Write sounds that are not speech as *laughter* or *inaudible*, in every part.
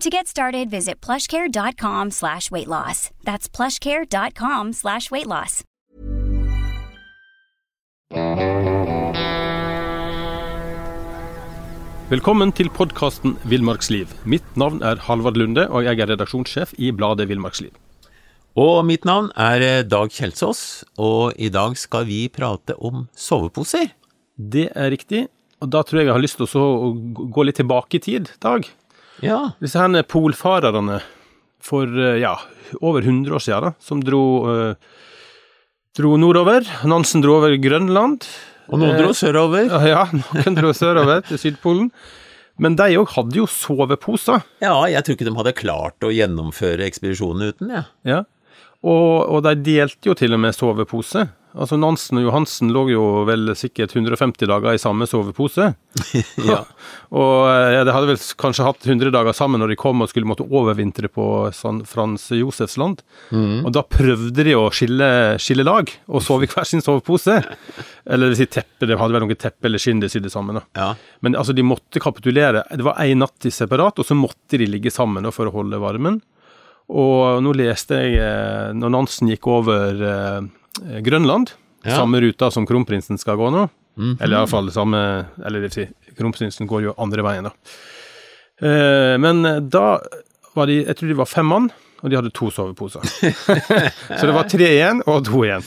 To get started, visit plushcare.com slash weight loss. That's plushcare.com slash weight loss. Velkommen til podkasten Villmarksliv. Mitt navn er Halvard Lunde, og jeg er redaksjonssjef i bladet Villmarksliv. Og mitt navn er eh, Dag Kjelsås, og i dag skal vi prate om soveposer. Det er riktig, og da tror jeg jeg har lyst til å gå litt tilbake i tid, Dag. Ja. Disse her polfarerne for eh, ja, over 100 år siden, da, som dro, uh, dro nordover. Nansen dro over Grønland. Og noen dro sørover. Uh, *laughs* ja, noen dro sørover til Sydpolen. Men de òg hadde jo soveposer. Ja, jeg tror ikke de hadde klart å gjennomføre ekspedisjonen uten, jeg. Ja. Og, og de delte jo til og med sovepose. Altså Nansen og Johansen lå jo vel sikkert 150 dager i samme sovepose. *laughs* Ja. *laughs* og ja, de hadde vel kanskje hatt 100 dager sammen når de kom og skulle måtte overvintre på San Frans Josefs land. Mm. Og da prøvde de å skille, skille lag og sove i hver sin sovepose. *laughs* Eller det vil si teppe, de hadde vel noe teppe eller skinn de sydde sammen. Ja. Men altså, de måtte kapitulere. Det var én natt i separat, og så måtte de ligge sammen da, for å holde varmen. Og nå leste jeg, eh, når Nansen gikk over eh, Grønland, Ja. samme ruta som kronprinsen skal gå nå, Mhm. eller iallfall samme Eller det vil si, kronprinsen går jo andre veien, da. Eh, men da var de Jeg tror de var fem mann, og de hadde to soveposer. *laughs* Så det var tre igjen og to igjen.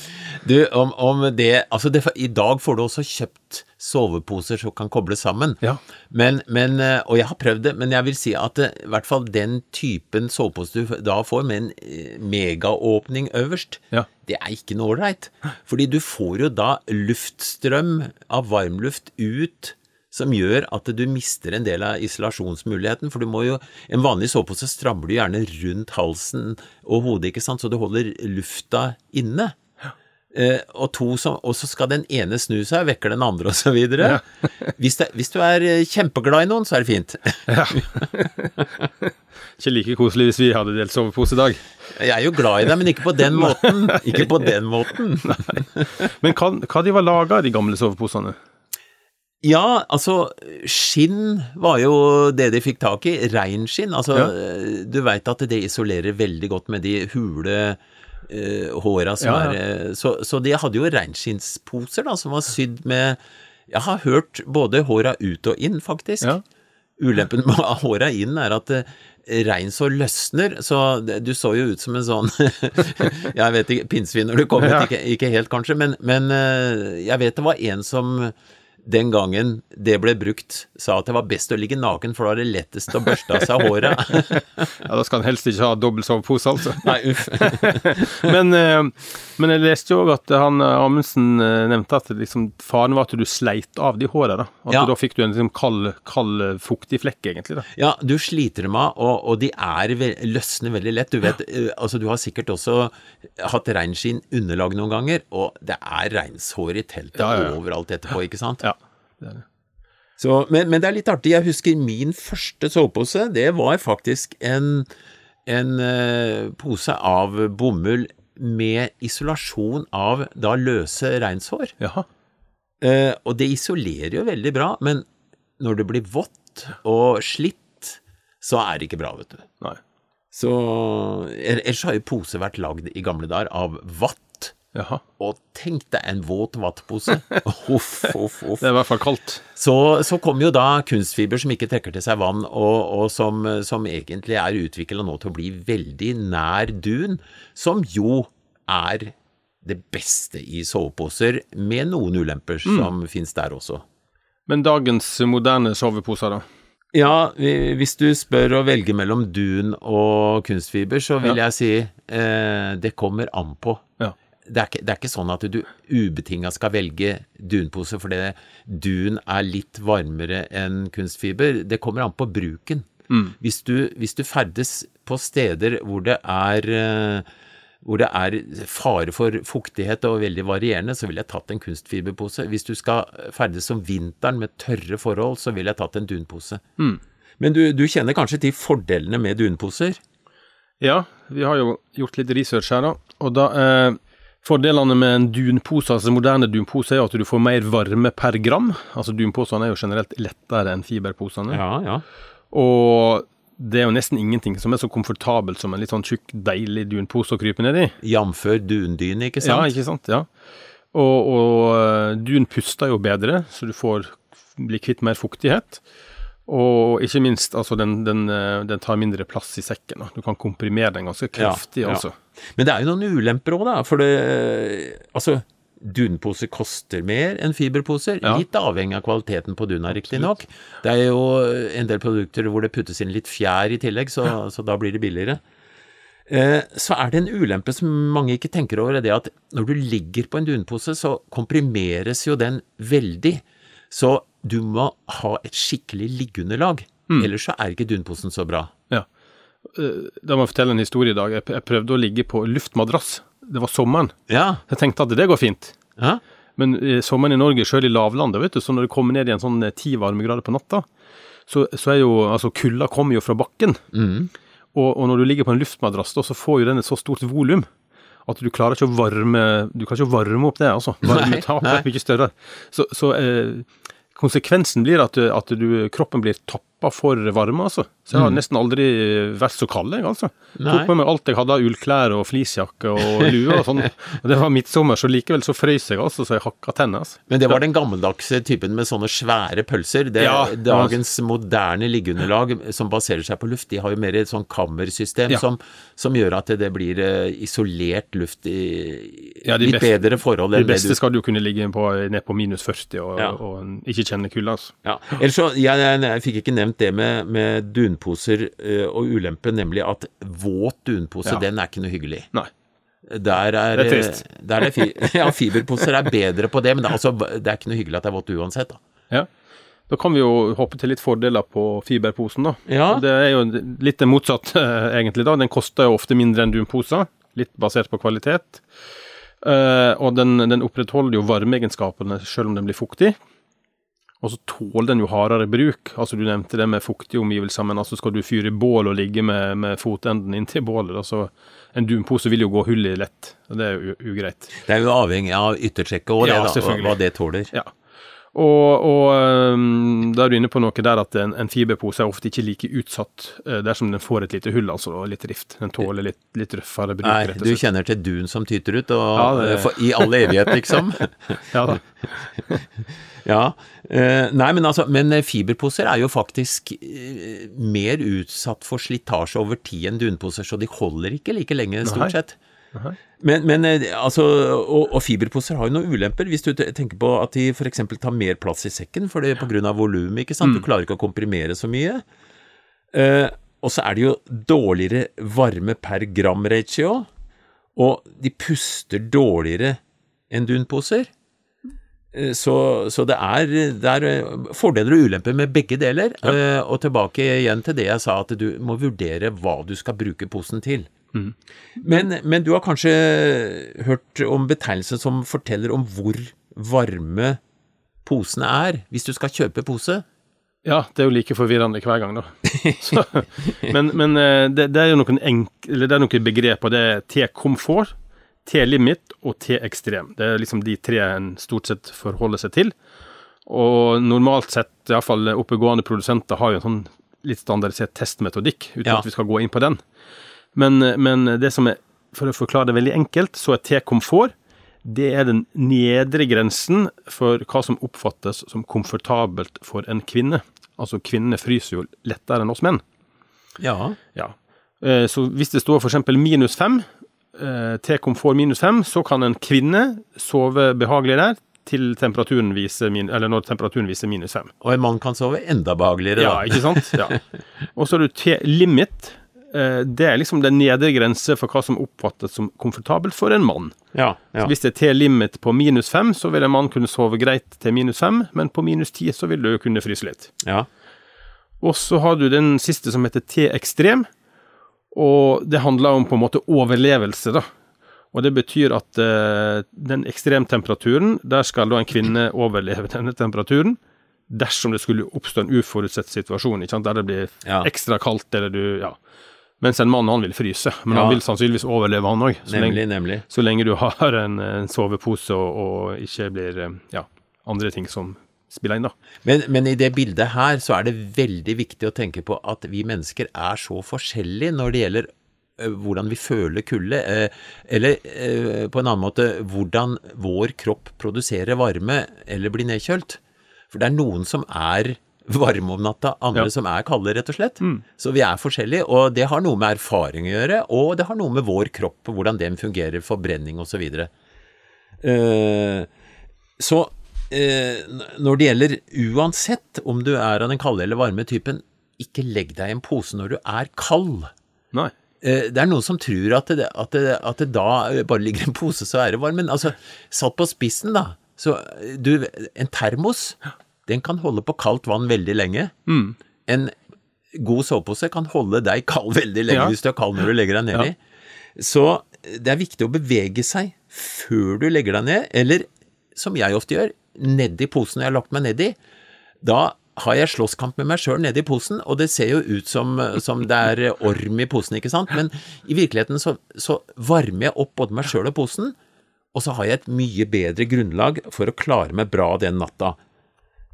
Du, om, om det Altså, det, i dag får du også kjøpt soveposer som kan kobles sammen. Ja. Men, men, eh, og jeg har prøvd det, men jeg vil si at eh, i hvert fall den typen sovepose du da får med en eh, megaåpning øverst, Ja. det er ikke noe ålreit. Fordi du får jo da luftstrøm av varmluft ut som gjør at du mister en del av isolasjonsmuligheten. For du må jo En vanlig sovepose strammer du gjerne rundt halsen og hodet, ikke sant, så du holder lufta inne. Eh, og, to som, og så skal den ene snu seg, vekker den andre og så videre. *laughs* Hvis, det, hvis du er eh, kjempeglad i noen, så er det fint. *laughs* *laughs* Ikke like koselig hvis vi hadde delt sovepose i dag. Jeg er jo glad i deg, men ikke på den måten. Ikke på den måten. Men hva, hva de var laga, de gamle soveposene? Ja, altså, skinn var jo det de fikk tak i. Reinskinn. Altså, Ja. du veit at det isolerer veldig godt med de hule eh, håra som Ja, ja. er eh, så, så de hadde jo reinskinnsposer da, som var sydd med Jeg har hørt både håra ut og inn, faktisk. Ja. Ulempen med håra inn er at eh, reinsår løsner, så du så jo ut som en sånn *laughs* Jeg vet ikke, pinnsvin når du kom hit, ikke, ikke helt kanskje, men, men jeg vet det var en som den gangen det ble brukt, sa at det var best å ligge naken, for da var det lettest å børste av seg håret. *laughs* Ja, Da skal han helst ikke ha dobbel sovepose, altså. *laughs* Nei, uff. *laughs* men, eh, men jeg leste jo òg at han eh, Amundsen eh, nevnte at liksom, faren var at du sleit av de håra. Da At Ja. da fikk du en liksom, kald, kald, fuktig flekk, egentlig. da Ja, du sliter dem av, og, og de er ve løsner veldig lett. Du vet, ja. altså du har sikkert også hatt reinskinn underlag noen ganger, og det er reinshår i teltet ja. overalt etterpå, ikke sant? Ja, det er det. Så, men, men det er litt artig. Jeg husker min første sovepose. Det var faktisk en, en eh, pose av bomull med isolasjon av da løse reinshår. Jaha. Eh, og det isolerer jo veldig bra, men når det blir vått og slitt, så er det ikke bra, vet du. Nei. Så Ellers har jo pose vært lagd i gamle dager av vatt. Jaha. Og tenk deg en våt vattpose. *laughs* Uff, uff, uff. Det er i hvert fall kaldt. Så, så kom jo da kunstfiber som ikke trekker til seg vann, og, og som, som egentlig er utvikla nå til å bli veldig nær dun, som jo er det beste i soveposer, med noen ulemper som finnes der også. Men dagens moderne soveposer, da? Ja, hvis du spør å velge mellom dun og kunstfiber, så vil jeg si eh, det kommer an på. Det er, ikke, det er ikke sånn at du ubetinga skal velge dunpose fordi dun er litt varmere enn kunstfiber. Det kommer an på bruken. Hvis, du, hvis du ferdes på steder hvor det er eh, hvor det er fare for fuktighet og veldig varierende, så ville jeg tatt en kunstfiberpose. Hvis du skal ferdes om vinteren med tørre forhold, så ville jeg tatt en dunpose. Men du, du kjenner kanskje til fordelene med dunposer? Ja, vi har jo gjort litt research her, da. Og da eh, Fordelene med en dunpose, altså moderne dunpose, er jo at du får mer varme per gram. Altså Dunposene er jo generelt lettere enn fiberposene. Ja, ja. Og det er jo nesten ingenting som er så komfortabelt som en litt sånn tjukk, deilig dunpose å krype ned i. Jf. dundyne, ikke sant? Ja, ikke sant? Ja. Og, og eh, dun puster jo bedre, så du får bli kvitt mer fuktighet. Og ikke minst, altså den, den, eh, den tar mindre plass i sekken. Da. Du kan komprimere den ganske kraftig, ja. altså. Men det er jo noen ulemper òg, da. For det Altså, dunposer koster mer enn fiberposer. Ja. Litt avhengig av kvaliteten på duna, riktignok. Det er jo en del produkter hvor det puttes inn litt fjær i tillegg, så, så da blir det billigere. Eh, så er det en ulempe som mange ikke tenker over, er det at når du ligger på en dunpose, så komprimeres jo den veldig. Så du må ha et skikkelig liggeunderlag. Ellers så er ikke dunposen så bra. Ja. Eh, Da må jeg fortelle en historie i dag. Jeg prøvde å ligge på luftmadrass. Det var sommeren. Ja. Jeg tenkte at det går fint. ja. Men eh, sommeren i Norge, sjøl i lavlandet, vet du, så når det kommer ned i en sånn eh, ti varmegrader på natta, så, så er jo altså kulda kommer jo fra bakken. Mm. Og, og når du ligger på en luftmadrass, da, så får jo den et så stort volum at du klarer ikke å varme Du kan ikke varme opp det, altså. Varmetapet nei. er mye større. Så, så eh, konsekvensen blir at, at du, kroppen blir tappa for varme, altså. Så jeg har nesten aldri vært så kald, jeg, altså. Mm. Nei. Tok med meg alt jeg hadde av ullklær og fleecejakke og *laughs* lue og sånn. Og det var midtsommer, så likevel så frøys jeg, altså, så jeg hakka tenner. Altså. Men det var den gammeldagse typen med sånne svære pølser. Det, Ja, dagens moderne liggeunderlag som baserer seg på luft, de har jo mer et sånn kammersystem Ja. som, som gjør at det blir eh, isolert luft i Ja, litt best, bedre forhold enn det beste skal du kunne ligge på, ned på minus 40 og, Ja. og ikke kjenne kulda, altså. ja. Ellers så, jeg, jeg, jeg fikk ikke nevnt det med, med dunposer eh, og ulempe, nemlig at våt dunpose, Ja. den er ikke noe hyggelig. Nei. Der er, Det er trist. eh, Der er fi, *laughs* ja, fiberposer er bedre på det, men det, er altså, det er ikke noe hyggelig at det er vått uansett. Da. Ja. Da kan vi jo hoppe til litt fordeler på fiberposen, da. Ja. Det er jo litt det motsatte, eh, egentlig. da. Den koster jo ofte mindre enn dunposer, litt basert på kvalitet. Uh, og den, den opprettholder jo varmeegenskapene selv om den blir fuktig. Og så tåler den jo hardere bruk. Altså Du nevnte det med fuktige omgivelser, men altså skal du fyre bål og ligge med, med fotenden inntil bålet, altså så en dunpose vil jo gå hull i lett. og Det er jo ugreit. Det er jo avhengig av yttersjekket òg, Ja, det, da, hva det tåler. Ja. Og, og um, da er du inne på noe der at en, en fiberpose er ofte ikke like utsatt uh, dersom den får et lite hull, altså, og litt rift. Den tåler litt, litt røffere bruk, Nei, du kjenner til dun som tyter ut, og, Ja, det- for, i all evighet, liksom. *laughs* *laughs* Ja da. ja. Uh, nei, men altså, men fiberposer er jo faktisk uh, mer utsatt for slitasje over tid enn dunposer, så de holder ikke like lenge, stort sett. Men, men eh, altså, og, og fiberposer har jo noen ulemper, hvis du tenker på at de f.eks. tar mer plass i sekken for det, på grunn av volum, ikke sant. Du klarer ikke å komprimere så mye. Eh, og så er det jo dårligere varme per gram ratio, og de puster dårligere enn dunposer. Eh, Så, så det, er, det er eh, fordeler og ulemper med begge deler. Eh, Og tilbake igjen til det jeg sa, at du må vurdere hva du skal bruke posen til. Men, men du har kanskje hørt om betegnelser som forteller om hvor varme posene er, hvis du skal kjøpe pose? Ja, det er jo like forvirrende hver gang, da. *laughs* Så, men men eh, det, det er jo noen, enk, eller det er noen begreper. Det er T-komfort, T-limit og T-ekstrem. Det er liksom de tre en stort sett forholder seg til. Og normalt sett, iallfall oppegående produsenter har jo en sånn litt standardisert testmetodikk, uten Ja. at vi skal gå inn på den. Men, men det som er, for å forklare det veldig enkelt, så er T-komfort det er den nedre grensen for hva som oppfattes som komfortabelt for en kvinne. Altså kvinner fryser jo lettere enn oss menn. Ja. Ja. Eh, Så hvis det står f.eks. minus fem, T-komfort minus fem, så kan en kvinne sove behagelig der til temperaturen viser min, eller når temperaturen viser minus fem. Og en mann kan sove enda behageligere, Ja, ikke sant? Ja. *laughs* Og så har du T-limit. Eh, Det er liksom den nedre grense for hva som oppfattes som komfortabelt for en mann. Ja, Så ja. hvis det er T-limit på minus fem, så vil en mann kunne sove greit til minus fem, men på minus ti så vil du kunne fryse litt. ja. Og så har du den siste som heter T-ekstrem, og det handler om på en måte overlevelse, da. Og det betyr at uh, den ekstremtemperaturen, der skal da en kvinne overleve denne temperaturen dersom det skulle oppstå en uforutsett situasjon, der det blir ekstra kaldt, eller du Ja. Mens en mann, han vil fryse, men Ja. han vil sannsynligvis overleve, han òg. Så, så lenge du har en, en sovepose og, og ikke blir eh, ja, andre ting som spiller inn, da. Men, men i det bildet her så er det veldig viktig å tenke på at vi mennesker er så forskjellige når det gjelder hvordan vi føler kulde, eh, eller eh, på en annen måte hvordan vår kropp produserer varme eller blir nedkjølt. For det er noen som er varme om natta, andre Ja. som er kalde, rett og slett. Så vi er forskjellige, og det har noe med erfaring å gjøre, og det har noe med vår kropp, og hvordan den fungerer, forbrenning osv. Uh, så uh, når det gjelder uansett om du er av den kalde eller varme typen, ikke legg deg i en pose når du er kald. Nei. Eh, Det er noen som tror at det, at, det, at det da bare ligger en pose, så er det varm. Men altså, satt på spissen, da. Så du, en termos, den kan holde på kaldt vann veldig lenge. En god sovepose kan holde deg kald *laughs* veldig lenge Ja. hvis du er kald når du legger deg nedi. Så det er viktig å bevege seg før du legger deg ned, eller som jeg ofte gjør, nedi posen jeg har lagt meg nedi. Da har jeg slåsskamp med meg sjøl nedi posen, og det ser jo ut som, som det er orm i posen, ikke sant, men i virkeligheten så, så varmer jeg opp både meg sjøl og posen, og så har jeg et mye bedre grunnlag for å klare meg bra den natta.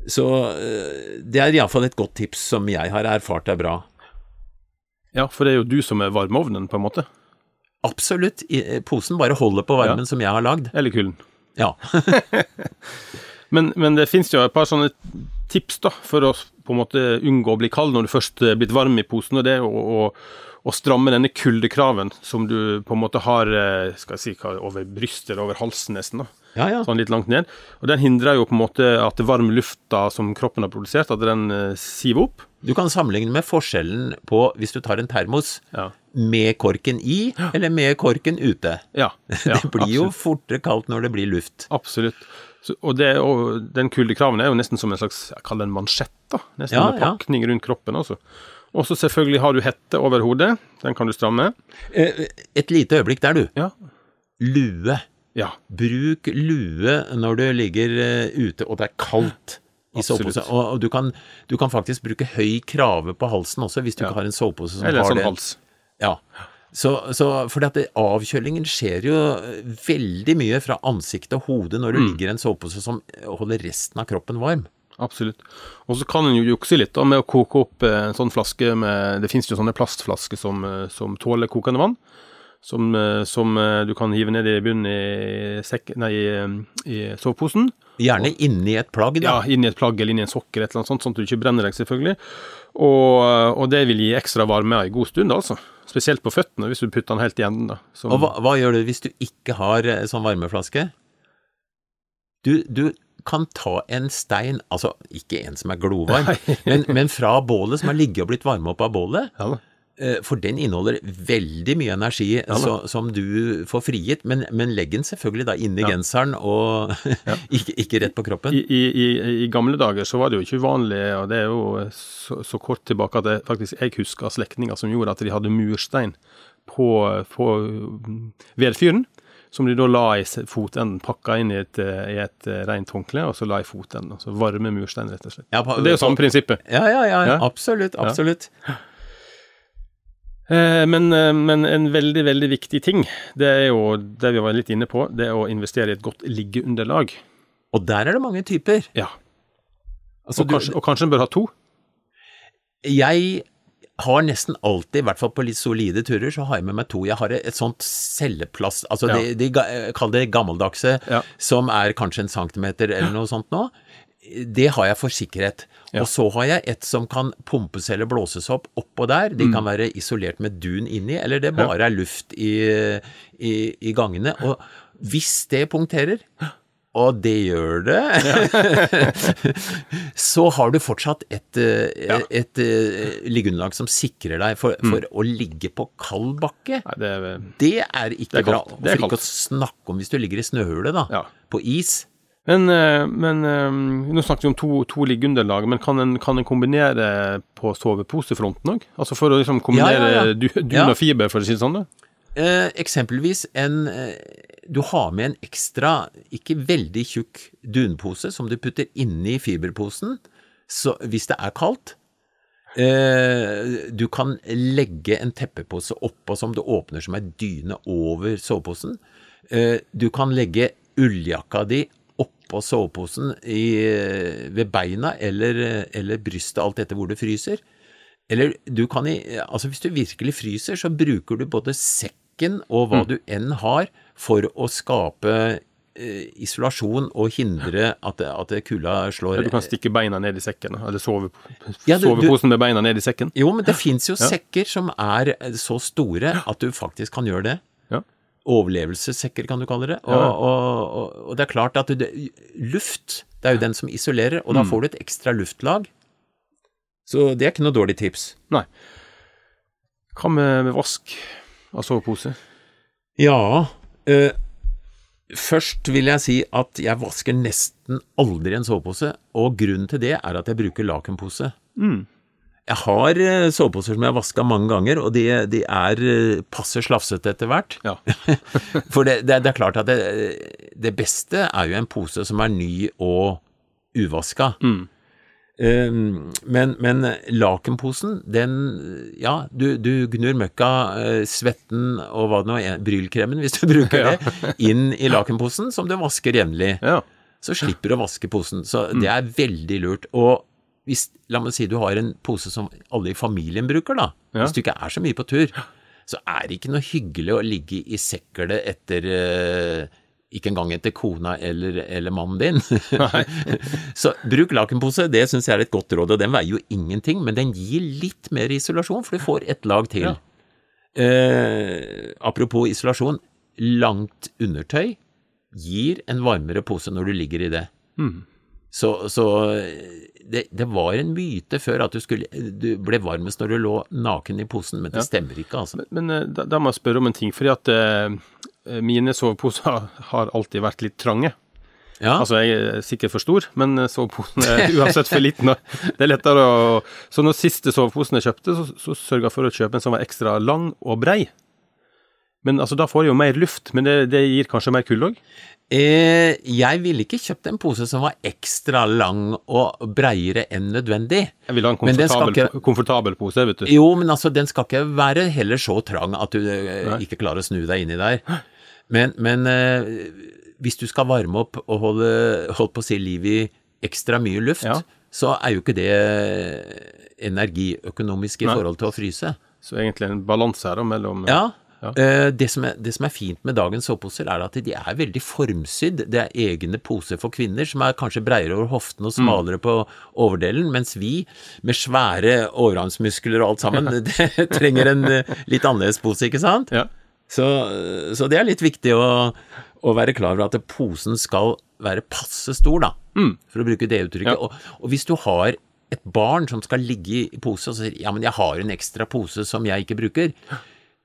Så øh, det er iallfall et godt tips som jeg har erfart er bra. Ja, for det er jo du som er varmeovnen, på en måte. Absolutt. Posen bare holder på varmen som jeg har lagd. Eller kulden. Ja. *laughs* Men, men det finnes jo et par sånne tips da, for å på en måte unngå å bli kald når du først er blitt varm i posen, og det er å, å, stramme denne kuldekraven som du på en måte har eh, skal jeg si, over brystet eller over halsen nesten. da. Ja, ja. Sånn litt langt ned. Og den hindrer jo på en måte at det varme lufta som kroppen har produsert, at den eh, siver opp. Du kan sammenligne med forskjellen på hvis du tar en termos Ja. med korken i, eller med korken ute. Ja, *laughs* ja det blir jo fortere kaldt når det blir luft. Absolutt. Så, og, det, og den kuldekraven er jo nesten som en slags jeg kaller det en mansjett. da, Nesten Ja, en pakning rundt kroppen også. Og så selvfølgelig har du hette over hodet. Den kan du stramme. Eh, Et lite øyeblikk der, du. Ja. Lue. Ja. Bruk lue når du ligger eh, ute og det er kaldt i sovepose. Og, og du, kan, du kan faktisk bruke høy krave på halsen også, hvis du Ja. ikke har en sovepose som Eller har sånn det. hals. Ja. Så, så fordi at det, avkjølingen skjer jo eh, veldig mye fra ansiktet og hodet når du Mm. ligger i en sovepose som holder resten av kroppen varm. Absolutt. Og så kan en jo jukse litt da med å koke opp eh, en sånn flaske med Det finnes jo sånne plastflasker som, som tåler kokende vann. Som, eh, som eh, du kan hive ned i bunnen i, sek, nei, i, eh, i soveposen. Gjerne inni et plagg, da. Ja, inni et plagg eller inni en sokk eller et eller annet sånt, sånn at du ikke brenner deg, selvfølgelig. Og, og det vil gi ekstra varme en god stund, altså. Spesielt på føttene, hvis du putter den helt i enden. da. Som, Og hva, hva gjør du hvis du ikke har eh, sånn varmeflaske? Du, du kan ta en stein, altså ikke en som er glovarm, men, men fra bålet som har ligget og blitt varma opp av bålet, ja, eh, for den inneholder veldig mye energi ja, så, som du får frigitt, men, men legg den selvfølgelig da inni Ja. genseren og *laughs* ikke, ikke rett på kroppen. I, i, i, I gamle dager så var det jo ikke uvanlig, og det er jo så, så kort tilbake at jeg, faktisk jeg husker slektninger som gjorde at de hadde murstein på, på mm, vedfyren, som de da la i fotenden, pakka inn i et, eh, i et eh, rent håndkle, og så la i fotenden. Altså varme murstein, rett og slett. Ja, på- Og det er jo samme prinsippet. Ja, ja, ja, Ja. absolutt, absolutt. Eh, Men, eh, men en veldig, veldig viktig ting, det er jo det vi var litt inne på, det er å investere i et godt liggeunderlag. Og der er det mange typer. Ja. Altså, og, kanskje, og kanskje en bør ha to. Jeg har nesten alltid, i hvert fall på litt solide turer, så har jeg med meg to. Jeg har et sånt celleplast, altså Ja. de, de kall det gammeldagse, Ja. som er kanskje en centimeter eller noe sånt nå. Det har jeg for sikkerhet. Ja. Og så har jeg et som kan pumpes eller blåses opp oppå der. De Mm. kan være isolert med dun inni, eller det bare er luft i, i, i gangene. Og hvis det punkterer, og det gjør det, *laughs* så har du fortsatt et, et, Ja. et, eh, liggeunderlag som sikrer deg for, Mm. å ligge på kald bakke. Nei, det er Det er ikke Det er bra. Det er For ikke å snakke om hvis du ligger i snøhule, da. Ja. På is. Men, eh, men eh, nå snakket vi om to, to liggeunderlag, men kan en, kan en kombinere på soveposefronten òg? Altså for å liksom kombinere Ja, ja, ja. du- dun Ja. og fiber, for å si det sånn? Eh, eksempelvis en eh, Du har med en ekstra, ikke veldig tjukk dunpose som du putter inni fiberposen så, hvis det er kaldt. Eh, du kan legge en teppepose oppå som du åpner som ei dyne over soveposen. Eh, du kan legge ulljakka di oppå soveposen i, ved beina eller, eller brystet, alt etter hvor det fryser. Eller du kan i Altså hvis du virkelig fryser, så bruker du både sekken og hva du enn har for å skape eh, isolasjon og hindre at, at kulda slår Ja, du kan stikke beina ned i sekken, eller sove, Ja, du- du- soveposen med beina ned i sekken. Jo, men det fins jo sekker som er så store at du faktisk kan gjøre det. Overlevelsessekker, kan du kalle det. Og, Ja. og, og, og det er klart at det, luft, det er jo den som isolerer, og da Mm. får du et ekstra luftlag. Så det er ikke noe dårlig tips. Nei. Hva med, med vask av sovepose? Ja, eh, først vil jeg si at jeg vasker nesten aldri en sovepose, og grunnen til det er at jeg bruker lakenpose. Mm. Jeg har eh, soveposer som jeg har vaska mange ganger, og de, de er eh, passe slafsete etter hvert. Ja. *laughs* For det, det, det er klart at det, det beste er jo en pose som er ny og uvaska. Mm. Um, men, men lakenposen, den Ja, du, du gnur møkka, eh, svetten og hva det nå er, brylkremen hvis du *laughs* bruker det, inn i lakenposen som du vasker jevnlig. ja. Så slipper du å vaske posen. Så det er veldig lurt. Og hvis, la meg si du har en pose som alle i familien bruker, da. Ja. Hvis du ikke er så mye på tur, så er det ikke noe hyggelig å ligge i sekkelet etter eh, ikke engang etter kona eller, eller mannen din. *laughs* så bruk lakenpose, det syns jeg er et godt råd. Og den veier jo ingenting, men den gir litt mer isolasjon, for du får et lag til. Ja. Eh, apropos isolasjon, langt undertøy gir en varmere pose når du ligger i det. Mm. Så, så det, det var en myte før at du, skulle, du ble varmest når du lå naken i posen, men det Ja. stemmer ikke, altså. Men men da, da må jeg spørre om en ting, fordi at eh, mine soveposer *laughs* har alltid vært litt trange. Ja, Altså, jeg er sikkert for stor, men eh, soveposen er *laughs* uansett for liten. Det er lettere å Så når siste soveposen jeg kjøpte, så, så sørga jeg for å kjøpe en som var ekstra lang og brei. Men altså, da får jeg jo mer luft, men det, det gir kanskje mer kulde òg? Eh, jeg ville ikke kjøpt en pose som var ekstra lang og breiere enn nødvendig. Jeg ville ha en komfortabel, ikke- komfortabel pose, vet du. Jo, men altså, den skal ikke være heller så trang at du eh, ikke klarer å snu deg inni der. Men, men eh, hvis du skal varme opp og holde holdt på å si liv i ekstra mye luft, Ja. så er jo ikke det energiøkonomisk i Nei. forhold til å fryse. Så egentlig en balanse her da, mellom Ja. Ja. eh, Det, som er, det som er fint med dagens soveposer, er at de er veldig formsydd. Det er egne poser for kvinner som er kanskje breiere over hoften og smalere på overdelen, mens vi med svære overarmsmuskler og alt sammen, *laughs* *laughs* det trenger en eh, litt annerledes pose, ikke sant? Ja. Så, så det er litt viktig å, å være klar over at posen skal være passe stor, da, for å bruke det uttrykket. Og, og hvis du har et barn som skal ligge i pose og sier ja, men jeg har en ekstra pose som jeg ikke bruker,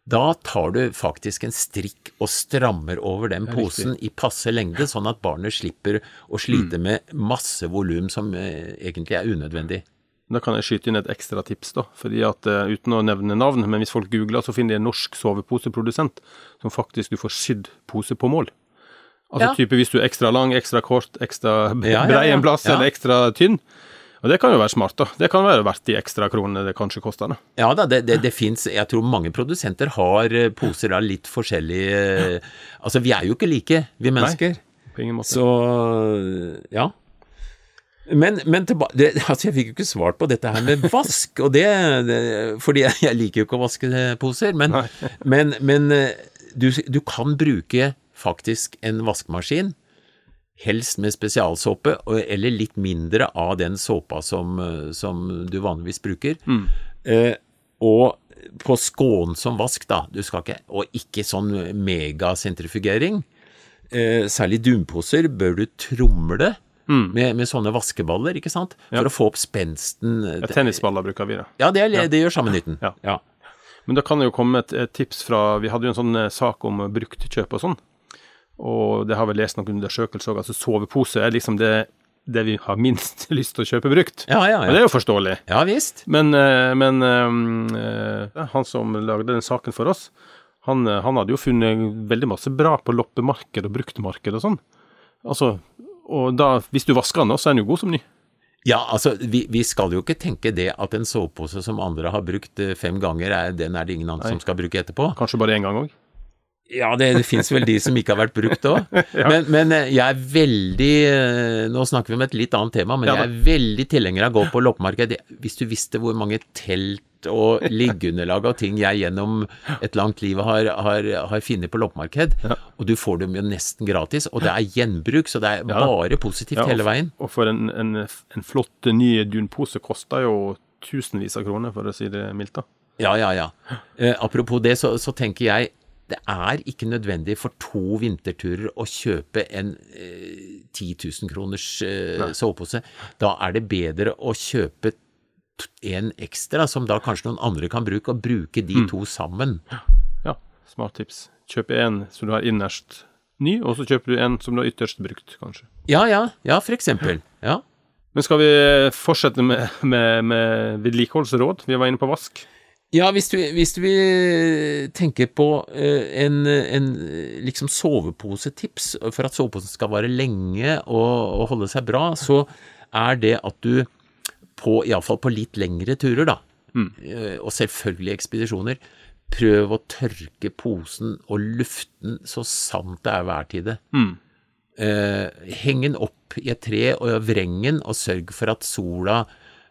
da tar du faktisk en strikk og strammer over den posen i passe lengde, sånn at barnet slipper å slite med masse volum som eh, egentlig er unødvendig. Da kan jeg skyte inn et ekstra tips, da. Fordi at uh, Uten å nevne navn, men hvis folk googler, så finner de en norsk soveposeprodusent som faktisk du får sydd pose på mål. Altså Ja. type hvis du er ekstra lang, ekstra kort, ekstra brei en plass, Ja. eller ekstra tynn. Og det kan jo være smart, da. Det kan være verdt de ekstra kronene det kanskje koster. da. Ja da, det, det, det fins Jeg tror mange produsenter har eh, poser av litt forskjellige eh, Altså, vi er jo ikke like, vi mennesker. Nei, På ingen måte. Så ja. Men, men tilba det, *laughs* altså jeg fikk jo ikke svart på dette her med *laughs* vask, og det, Fordi jeg, jeg liker jo ikke å vaske poser, men, men, men eh, du, du kan bruke faktisk en vaskemaskin helst med spesialsåpe, eller litt mindre av den såpa som, eh, som du vanligvis bruker. Eh, og på skånsom vask, da. Du skal ikke, og ikke sånn megasentrifugering. Eh, særlig dunposer bør du tromle med, med sånne vaskeballer, ikke sant? For å få opp spensten. Ja, tennisballer bruker vi, da. Ja, det, er, det gjør samme nytten. Ja. ja. Men da kan det jo komme et, et tips fra Vi hadde jo en sånn eh, sak om bruktkjøp og sånn. Og det har vel lest noen undersøkelser òg. Altså sovepose er liksom det, det vi har minst *laughs* lyst til å kjøpe brukt. Ja, ja, ja. Og det er jo forståelig. Ja visst. Men, eh, men eh, eh, han som lagde den saken for oss, han, han hadde jo funnet veldig masse bra på loppemarked og bruktmarked og sånn. Altså, og da, hvis du vasker den, så er den jo god som ny. Ja, altså, vi, vi skal jo ikke tenke det at en sovepose som andre har brukt fem ganger, er, den er det ingen andre som skal bruke etterpå. Kanskje bare én gang òg. Ja, det, det fins vel de som ikke har vært brukt òg. *laughs* men, men eh, jeg er veldig eh, Nå snakker vi om et litt annet tema, men Ja jeg er veldig tilhenger av å gå på loppemarked. Hvis du visste hvor mange telt og liggeunderlag og ting jeg gjennom et langt liv har, har, har funnet på loppemarked, og du får dem jo nesten gratis, og det er gjenbruk, så det er bare positivt hele veien. Og for en, en, en flott ny dunpose koster jo tusenvis av kroner, for å si det mildt. da. Ja, ja, ja. Eh, apropos det, så, så tenker jeg det er ikke nødvendig for to vinterturer å kjøpe en eh, 10 000 kroners eh, sovepose. Da er det bedre å kjøpe en ekstra, som da kanskje noen andre kan bruke, og bruke de Mm. to sammen. Ja, smart tips. Kjøp en som du har innerst ny, og så kjøper du en som du har ytterst brukt, kanskje. Ja, ja, ja, for eksempel. Ja. Men skal vi fortsette med, med, med vedlikeholdsråd? Vi var inne på vask. Ja, hvis du, hvis du vil tenke på eh, en, en eh, liksom soveposetips for at soveposen skal vare lenge og, og holde seg bra, så er det at du på, iallfall på litt lengre turer, da, mm. og selvfølgelig ekspedisjoner, prøv å tørke posen og lufte den så sant det er værtide. Eh, heng den opp i et tre og vreng den, og sørg for at sola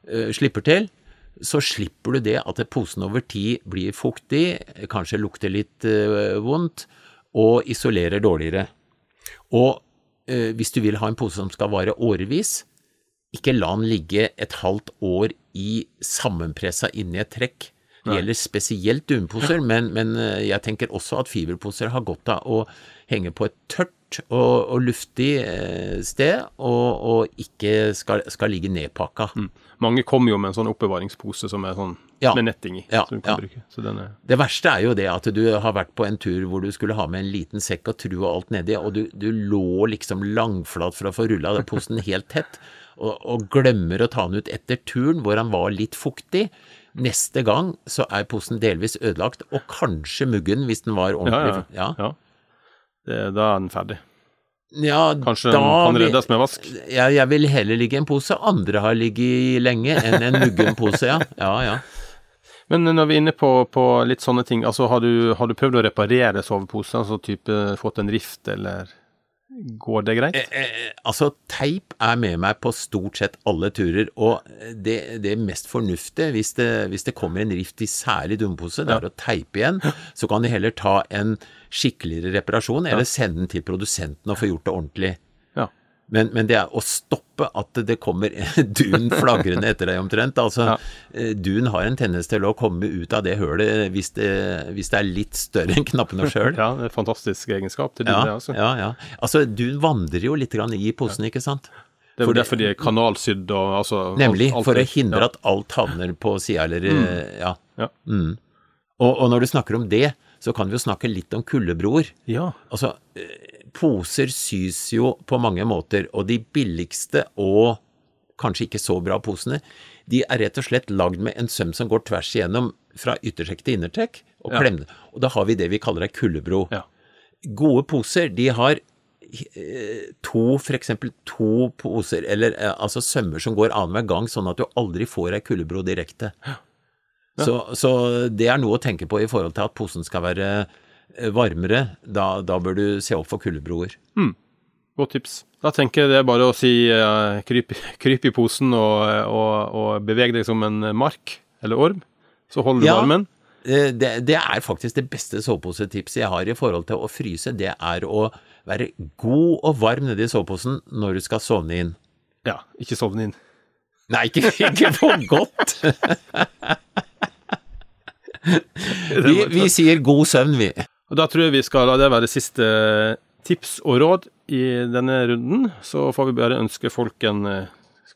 eh, slipper til. Så slipper du det at posen over tid blir fuktig, kanskje lukter litt eh, vondt, og isolerer dårligere. Og eh, hvis du vil ha en pose som skal vare årevis, ikke la den ligge et halvt år i sammenpressa inni et trekk. Det gjelder spesielt dunposer, men, men eh, jeg tenker også at fiberposer har godt av å henge på et tørt og, og luftig sted, og, og ikke skal, skal ligge nedpakka. Mange kommer jo med en sånn oppbevaringspose som er sånn Ja. med netting i, Ja, som du kan ja. bruke. Så den er Det verste er jo det at du har vært på en tur hvor du skulle ha med en liten sekk og tru og alt nedi, og du, du lå liksom langflat for å få rulla den posen *laughs* helt tett, og, og glemmer å ta den ut etter turen hvor han var litt fuktig. Neste gang så er posen delvis ødelagt, og kanskje muggen hvis den var ordentlig. ja. ja. Det, da er den ferdig. Ja Kanskje da kan reddes med vask. Ja, jeg vil heller ligge i en pose andre har ligget i lenge, enn en muggen pose, ja. Ja, ja. Men når vi er inne på, på litt sånne ting, altså har du, har du prøvd å reparere soveposer, altså type fått en rift, eller går det greit? Eh, altså, teip er med meg på stort sett alle turer, og det, det mest fornuftige, hvis det, hvis det kommer en rift i særlig dumpose, det er å teipe igjen. Så kan de heller ta en skikkeligere reparasjon, eller sende den til produsenten og få gjort det ordentlig. Men, men det er å stoppe at det kommer *laughs* dun flagrende etter deg omtrent. Altså, Ja. eh, dun har en tendens til å komme ut av det hølet hvis det, hvis det er litt større enn knappene sjøl. *laughs* Ja, det er en fantastisk egenskap til Ja, det, altså. ja, ja. Altså, dun vandrer jo litt grann i posen, ikke sant? Det er jo derfor de er kanalsydd og altså Nemlig, alt- alt for å hindre at alt havner på sida, eller mm. Ja. Ja. Mm. Og, og når du snakker om det, så kan vi jo snakke litt om kuldebroer. Ja. Altså, eh, poser sys jo på mange måter, og de billigste og kanskje ikke så bra posene, de er rett og slett lagd med en søm som går tvers igjennom fra yttertrekk til innertrekk, og Ja. klemmer. Og da har vi det vi kaller ei kuldebro. Ja. Gode poser, de har eh, to, for eksempel to poser, eller eh, altså sømmer som går annenhver gang, sånn at du aldri får ei kuldebro direkte. Så, så det er noe å tenke på i forhold til at posen skal være varmere. Da, da bør du se opp for kuldebroer. Godt tips. Da tenker jeg det er bare å si uh, kryp, *laughs* kryp i posen og, og, og beveg deg som en mark eller orm, så holder du Ja. varmen. Eh, Det, det er faktisk det beste soveposetipset jeg har i forhold til å fryse. Det er å være god og varm nedi soveposen når du skal sovne inn. Ja, ikke sovne inn. Nei, ikke, *laughs* ikke for godt! *laughs* vi, vi sier god søvn, vi. Og Da tror jeg vi skal la det være siste tips og råd i denne runden. Så får vi bare ønske folk en eh,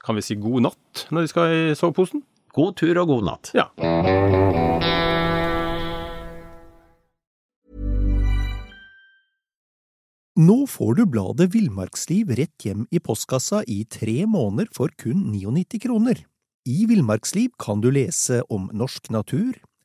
kan vi si god natt når de skal i soveposen. God tur og god natt. Ja. Nå får du bladet Villmarksliv rett hjem i postkassa i tre måneder for kun 99 kroner. I Villmarksliv kan du lese om norsk natur,